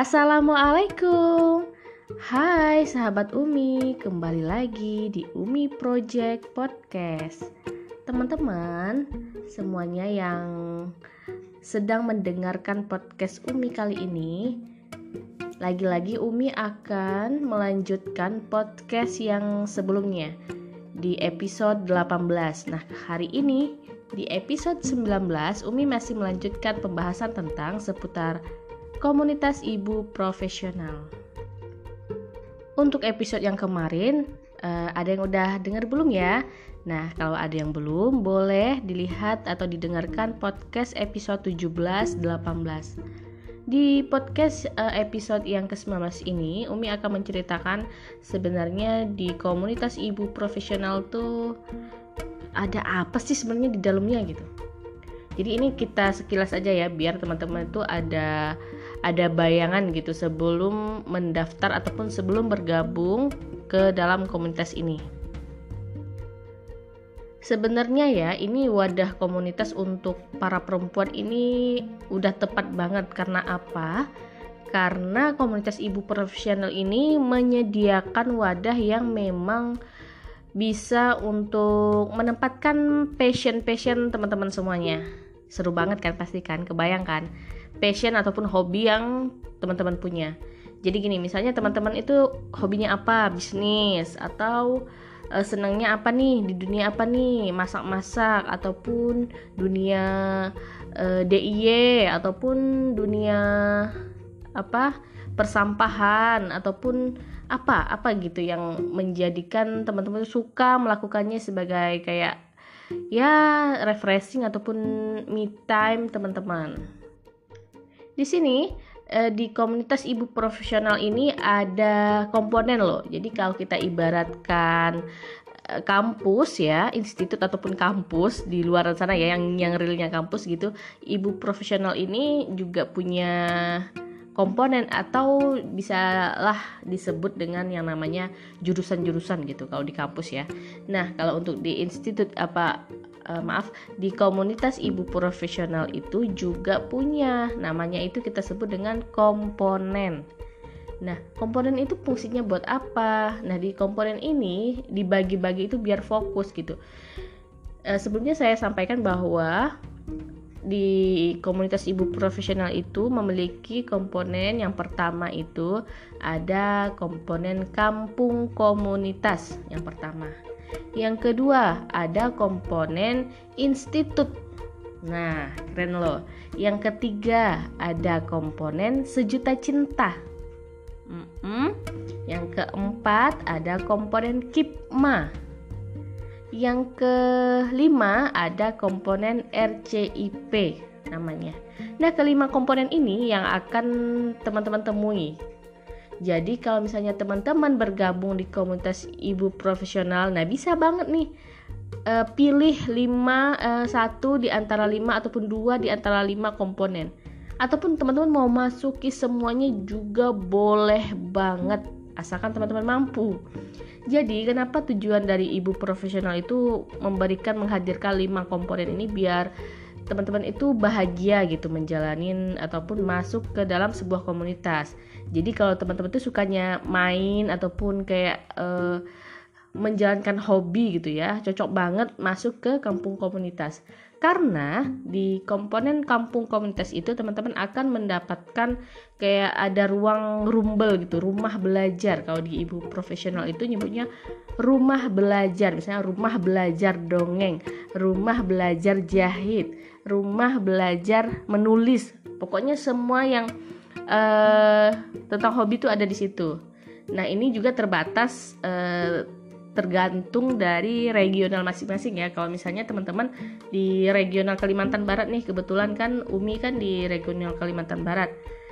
Assalamualaikum. Hai sahabat Umi. Kembali lagi di Umi Project Podcast. Teman-teman Semuanya yang sedang mendengarkan podcast Umi kali ini Lagi-lagi Umi akan melanjutkan podcast yang sebelumnya Di episode 18 Nah hari ini di episode 19 Umi masih melanjutkan pembahasan tentang seputar komunitas ibu profesional. Untuk episode yang kemarin, uh, ada yang udah dengar belum ya? Nah, kalau ada yang belum, boleh dilihat atau didengarkan podcast episode 17 18. Di podcast uh, episode yang ke-19 ini, Umi akan menceritakan sebenarnya di komunitas ibu profesional tuh ada apa sih sebenarnya di dalamnya gitu. Jadi ini kita sekilas aja ya biar teman-teman itu ada ada bayangan gitu sebelum mendaftar ataupun sebelum bergabung ke dalam komunitas ini. Sebenarnya ya, ini wadah komunitas untuk para perempuan ini udah tepat banget karena apa? Karena komunitas ibu profesional ini menyediakan wadah yang memang bisa untuk menempatkan passion-passion teman-teman semuanya. Seru banget kan pasti kan, kebayangkan passion ataupun hobi yang teman-teman punya. Jadi gini, misalnya teman-teman itu hobinya apa? Bisnis atau uh, senangnya apa nih di dunia apa nih? Masak-masak ataupun dunia uh, eh, DIY ataupun dunia apa? persampahan ataupun apa apa gitu yang menjadikan teman-teman suka melakukannya sebagai kayak ya refreshing ataupun me time teman-teman. Di sini eh, di komunitas ibu profesional ini ada komponen loh. Jadi kalau kita ibaratkan eh, kampus ya, institut ataupun kampus di luar sana ya yang yang realnya kampus gitu, ibu profesional ini juga punya komponen atau bisalah disebut dengan yang namanya jurusan-jurusan gitu kalau di kampus ya. Nah, kalau untuk di institut apa uh, maaf di komunitas ibu profesional itu juga punya namanya itu kita sebut dengan komponen. Nah, komponen itu fungsinya buat apa? Nah, di komponen ini dibagi-bagi itu biar fokus gitu. Uh, sebelumnya saya sampaikan bahwa di komunitas ibu profesional itu memiliki komponen yang pertama itu ada komponen kampung komunitas yang pertama. Yang kedua, ada komponen institut. Nah, keren loh. Yang ketiga, ada komponen sejuta cinta. Mm -mm. Yang keempat, ada komponen KIPMA. Yang kelima, ada komponen RCIP namanya. Nah, kelima komponen ini yang akan teman-teman temui jadi kalau misalnya teman-teman bergabung di komunitas ibu profesional, nah bisa banget nih uh, pilih 5 uh, satu di antara 5 ataupun dua di antara 5 komponen. Ataupun teman-teman mau masuki semuanya juga boleh banget asalkan teman-teman mampu. Jadi kenapa tujuan dari ibu profesional itu memberikan menghadirkan 5 komponen ini biar teman-teman itu bahagia gitu menjalanin ataupun masuk ke dalam sebuah komunitas. Jadi kalau teman-teman itu sukanya main ataupun kayak uh, menjalankan hobi gitu ya, cocok banget masuk ke kampung komunitas. Karena di komponen kampung komunitas itu teman-teman akan mendapatkan kayak ada ruang rumbel gitu, rumah belajar. Kalau di ibu profesional itu nyebutnya rumah belajar, misalnya rumah belajar dongeng, rumah belajar jahit, rumah belajar menulis. Pokoknya semua yang uh, tentang hobi itu ada di situ. Nah, ini juga terbatas uh, tergantung dari regional masing-masing ya. Kalau misalnya teman-teman di regional Kalimantan Barat nih, kebetulan kan Umi kan di regional Kalimantan Barat.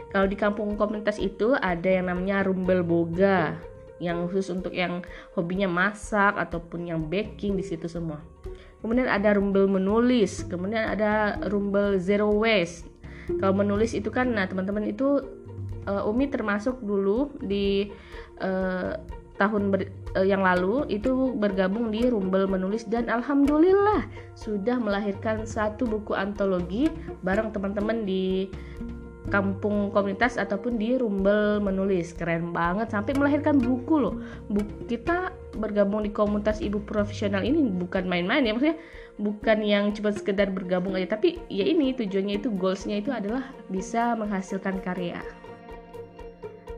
Kalau di kampung komunitas itu ada yang namanya Rumbel Boga, yang khusus untuk yang hobinya masak ataupun yang baking di situ semua. Kemudian ada Rumbel menulis, kemudian ada Rumbel Zero Waste. Kalau menulis itu kan, nah teman-teman itu uh, Umi termasuk dulu di uh, tahun ber, uh, yang lalu itu bergabung di Rumbel menulis dan alhamdulillah sudah melahirkan satu buku antologi bareng teman-teman di kampung komunitas ataupun di Rumble menulis. Keren banget sampai melahirkan buku loh. Buku kita bergabung di komunitas ibu profesional ini bukan main-main ya maksudnya bukan yang cuma sekedar bergabung aja tapi ya ini tujuannya itu goalsnya itu adalah bisa menghasilkan karya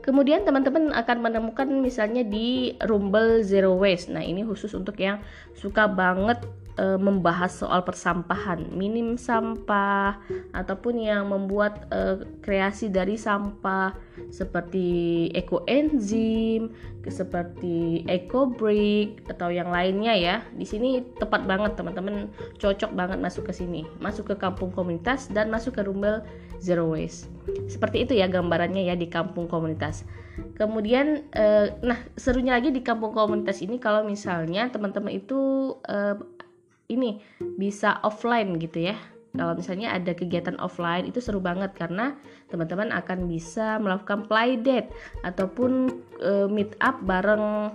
Kemudian teman-teman akan menemukan misalnya di Rumble Zero Waste. Nah, ini khusus untuk yang suka banget e, membahas soal persampahan, minim sampah ataupun yang membuat e, kreasi dari sampah seperti ekoenzim, seperti eco brick atau yang lainnya ya. Di sini tepat banget teman-teman, cocok banget masuk ke sini, masuk ke kampung komunitas dan masuk ke Rumble Zero Waste. Seperti itu ya gambarannya ya di kampung komunitas. Kemudian eh, nah serunya lagi di kampung komunitas ini kalau misalnya teman-teman itu eh, ini bisa offline gitu ya. Kalau misalnya ada kegiatan offline itu seru banget karena teman-teman akan bisa melakukan play date ataupun e, meet up bareng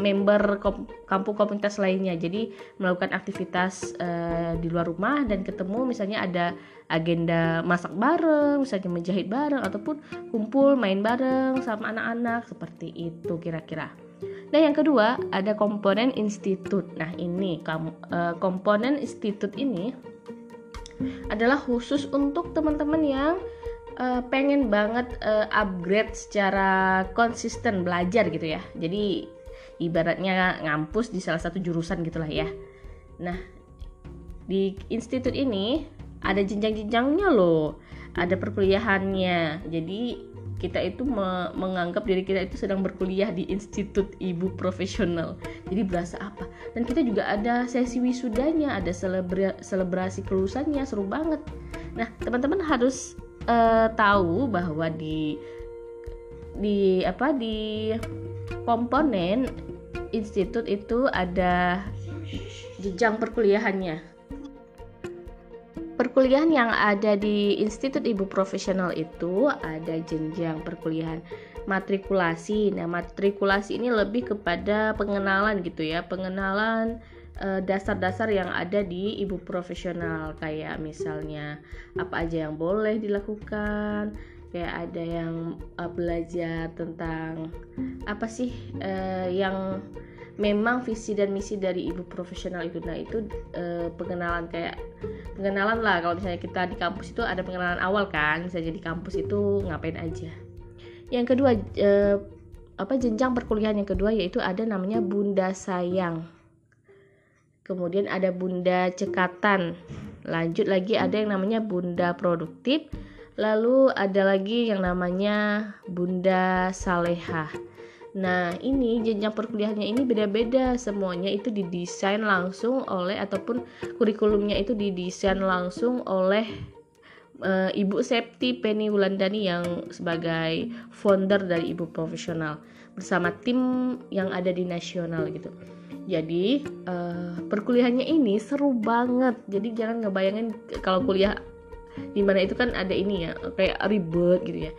member kom kampung komunitas lainnya. Jadi melakukan aktivitas e, di luar rumah dan ketemu misalnya ada agenda masak bareng misalnya menjahit bareng ataupun kumpul main bareng sama anak-anak seperti itu kira-kira Nah, yang kedua ada komponen institut. Nah, ini uh, komponen institut ini adalah khusus untuk teman-teman yang uh, pengen banget uh, upgrade secara konsisten belajar gitu ya. Jadi ibaratnya ngampus di salah satu jurusan gitulah ya. Nah, di institut ini ada jenjang-jenjangnya loh. Ada perkuliahannya. Jadi kita itu me menganggap diri kita itu sedang berkuliah di institut ibu profesional. Jadi berasa apa? Dan kita juga ada sesi wisudanya ada selebra selebrasi kelulusannya seru banget. Nah teman-teman harus uh, tahu bahwa di di apa di komponen institut itu ada jenjang perkuliahannya Perkuliahan yang ada di Institut Ibu Profesional itu ada jenjang perkuliahan matrikulasi. Nah, matrikulasi ini lebih kepada pengenalan gitu ya, pengenalan eh, dasar-dasar yang ada di ibu profesional kayak misalnya apa aja yang boleh dilakukan, kayak ada yang uh, belajar tentang apa sih uh, yang memang visi dan misi dari ibu profesional itu nah itu e, pengenalan kayak pengenalan lah. Kalau misalnya kita di kampus itu ada pengenalan awal kan misalnya di kampus itu ngapain aja. Yang kedua e, apa jenjang perkuliahan yang kedua yaitu ada namanya bunda sayang. Kemudian ada bunda cekatan. Lanjut lagi ada yang namanya bunda produktif. Lalu ada lagi yang namanya bunda salehah Nah, ini jenjang perkuliahannya ini beda-beda. Semuanya itu didesain langsung oleh ataupun kurikulumnya itu didesain langsung oleh uh, Ibu Septi Penny Wulandani yang sebagai founder dari Ibu Profesional bersama tim yang ada di nasional gitu. Jadi uh, perkuliahannya ini seru banget. Jadi jangan ngebayangin kalau kuliah di mana itu kan ada ini ya kayak ribet gitu ya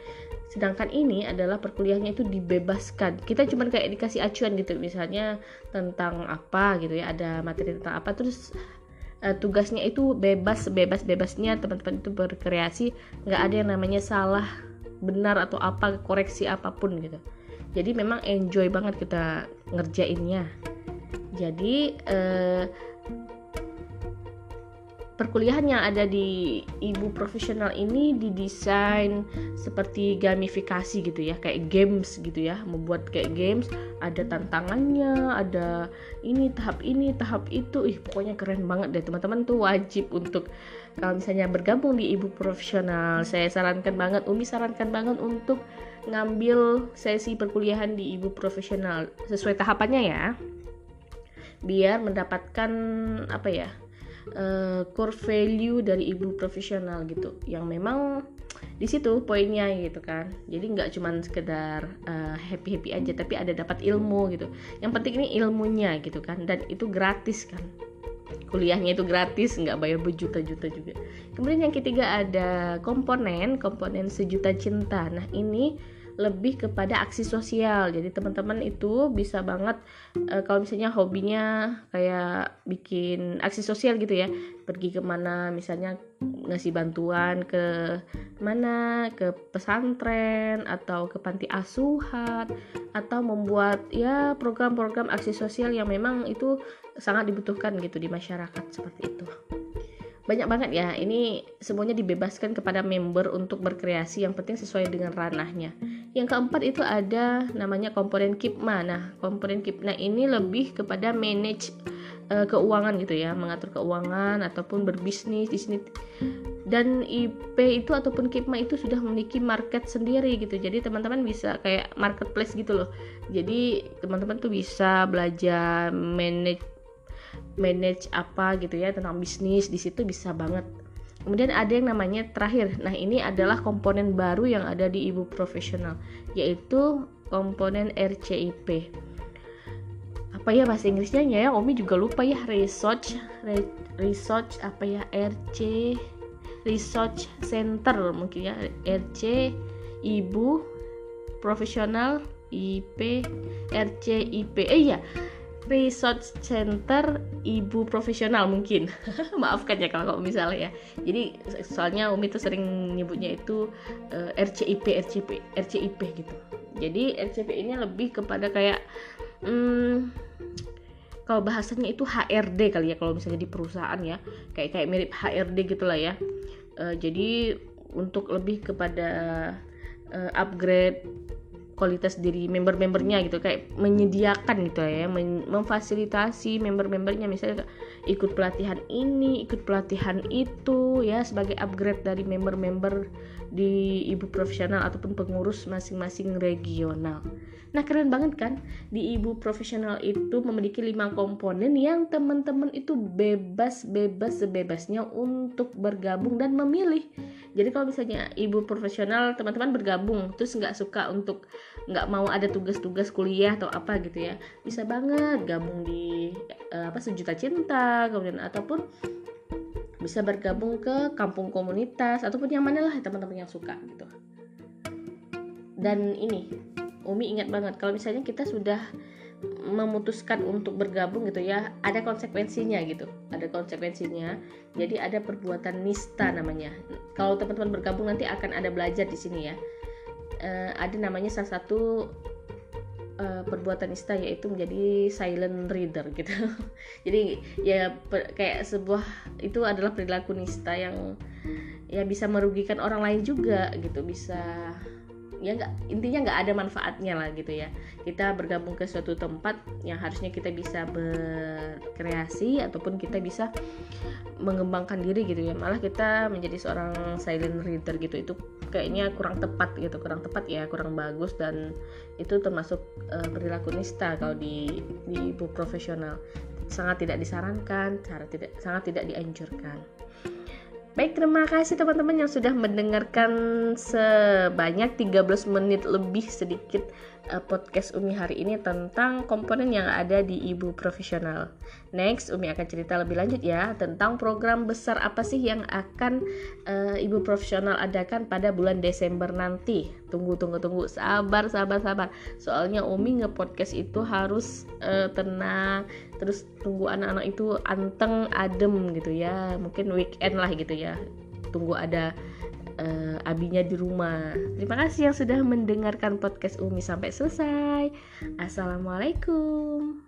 sedangkan ini adalah perkuliahannya itu dibebaskan. Kita cuma kayak dikasih acuan gitu misalnya tentang apa gitu ya ada materi tentang apa terus uh, tugasnya itu bebas bebas bebasnya teman-teman itu berkreasi nggak ada yang namanya salah benar atau apa koreksi apa pun gitu. Jadi memang enjoy banget kita ngerjainnya. Jadi uh, perkuliahan yang ada di ibu profesional ini didesain seperti gamifikasi gitu ya kayak games gitu ya membuat kayak games ada tantangannya ada ini tahap ini tahap itu. Ih pokoknya keren banget deh teman-teman. Tuh wajib untuk kalau misalnya bergabung di ibu profesional saya sarankan banget Umi sarankan banget untuk ngambil sesi perkuliahan di ibu profesional sesuai tahapannya ya. Biar mendapatkan apa ya uh, core value dari ibu profesional gitu yang memang di situ poinnya gitu kan. Jadi nggak cuman sekedar uh, eh, happy happy aja tapi ada dapat ilmu gitu. Yang penting ini ilmunya gitu kan dan itu gratis kan. Kuliahnya itu gratis nggak bayar berjuta-juta juga. Kemudian yang ketiga ada komponen komponen sejuta cinta. Nah ini lebih kepada aksi sosial. Jadi teman-teman itu bisa banget uh, kalau misalnya hobinya kayak bikin aksi sosial gitu ya. Pergi ke mana misalnya ngasih bantuan ke mana ke pesantren atau ke panti asuhan atau membuat ya program-program aksi sosial yang memang itu sangat dibutuhkan gitu di masyarakat seperti itu banyak banget ya. Ini semuanya dibebaskan kepada member untuk berkreasi yang penting sesuai dengan ranahnya. Yang keempat itu ada namanya komponen KIPMA. Nah komponen KIPMA ini lebih kepada manage uh, keuangan gitu ya. Mengatur keuangan ataupun berbisnis di sini. Dan IP itu ataupun KIPMA itu sudah memiliki market sendiri gitu. Jadi teman-teman bisa kayak marketplace gitu loh. Jadi teman-teman tuh bisa belajar manage manage apa gitu ya tentang bisnis di situ bisa banget. Kemudian ada yang namanya terakhir. Nah ini adalah komponen baru yang ada di ibu profesional yaitu komponen RCIP apa ya bahasa Inggrisnya ya? Omi juga lupa ya. Research re, research apa ya? RC research center mungkin ya. RC ibu profesional IP RCIP eh ya research center ibu profesional mungkin. Maafkan ya kalau misalnya ya. Jadi soalnya Umi tuh sering nyebutnya itu uh, eh, RCIP RCP RCIP gitu. Jadi RCP ini lebih kepada kayak hmm, kalau bahasanya itu HRD kali ya kalau misalnya di perusahaan ya. Kayak kayak mirip HRD gitulah ya. Uh, jadi untuk lebih kepada uh, upgrade kualitas diri member-membernya gitu kayak menyediakan gitu ya memfasilitasi member-membernya misalnya ikut pelatihan ini ikut pelatihan itu ya sebagai upgrade dari member-member di ibu profesional ataupun pengurus masing-masing regional Nah keren banget kan di ibu profesional itu memiliki lima komponen yang teman-teman itu bebas-bebas sebebasnya untuk bergabung dan memilih. Jadi kalau misalnya ibu profesional teman-teman bergabung terus nggak suka untuk nggak mau ada tugas-tugas kuliah atau apa gitu ya bisa banget gabung di uh, apa sejuta cinta kemudian ataupun bisa bergabung ke kampung komunitas ataupun yang mana lah teman-teman yang suka gitu. Dan ini Umi ingat banget kalau misalnya kita sudah memutuskan untuk bergabung gitu ya ada konsekuensinya gitu. Ada konsekuensinya jadi ada perbuatan nista namanya. Kalau teman-teman bergabung nanti akan ada belajar di sini ya. Uh, ada namanya salah satu uh, perbuatan nista yaitu menjadi silent reader gitu. Jadi ya per, kayak sebuah itu adalah perilaku nista yang ya bisa merugikan orang lain juga gitu bisa ya nggak intinya nggak ada manfaatnya lah gitu ya. Kita bergabung ke suatu tempat yang harusnya kita bisa berkreasi ataupun kita bisa mengembangkan diri gitu ya. Malah kita menjadi seorang silent reader gitu. Itu kayaknya kurang tepat gitu. Kurang tepat ya kurang bagus dan itu termasuk uh, perilaku nista kalau di di ibu profesional. Sangat tidak disarankan cara tidak sangat tidak dianjurkan Baik, terima kasih teman-teman yang sudah mendengarkan sebanyak 13 menit lebih sedikit uh, podcast Umi hari ini tentang komponen yang ada di ibu profesional. Next, Umi akan cerita lebih lanjut ya tentang program besar apa sih yang akan uh, ibu profesional adakan pada bulan Desember nanti. Tunggu, tunggu, tunggu, sabar, sabar, sabar. Soalnya Umi nge-podcast itu harus uh, tenang, terus tunggu anak-anak itu anteng, adem gitu ya. Mungkin weekend lah gitu ya. Tunggu ada uh, abinya di rumah. Terima kasih yang sudah mendengarkan podcast Umi sampai selesai. Assalamualaikum.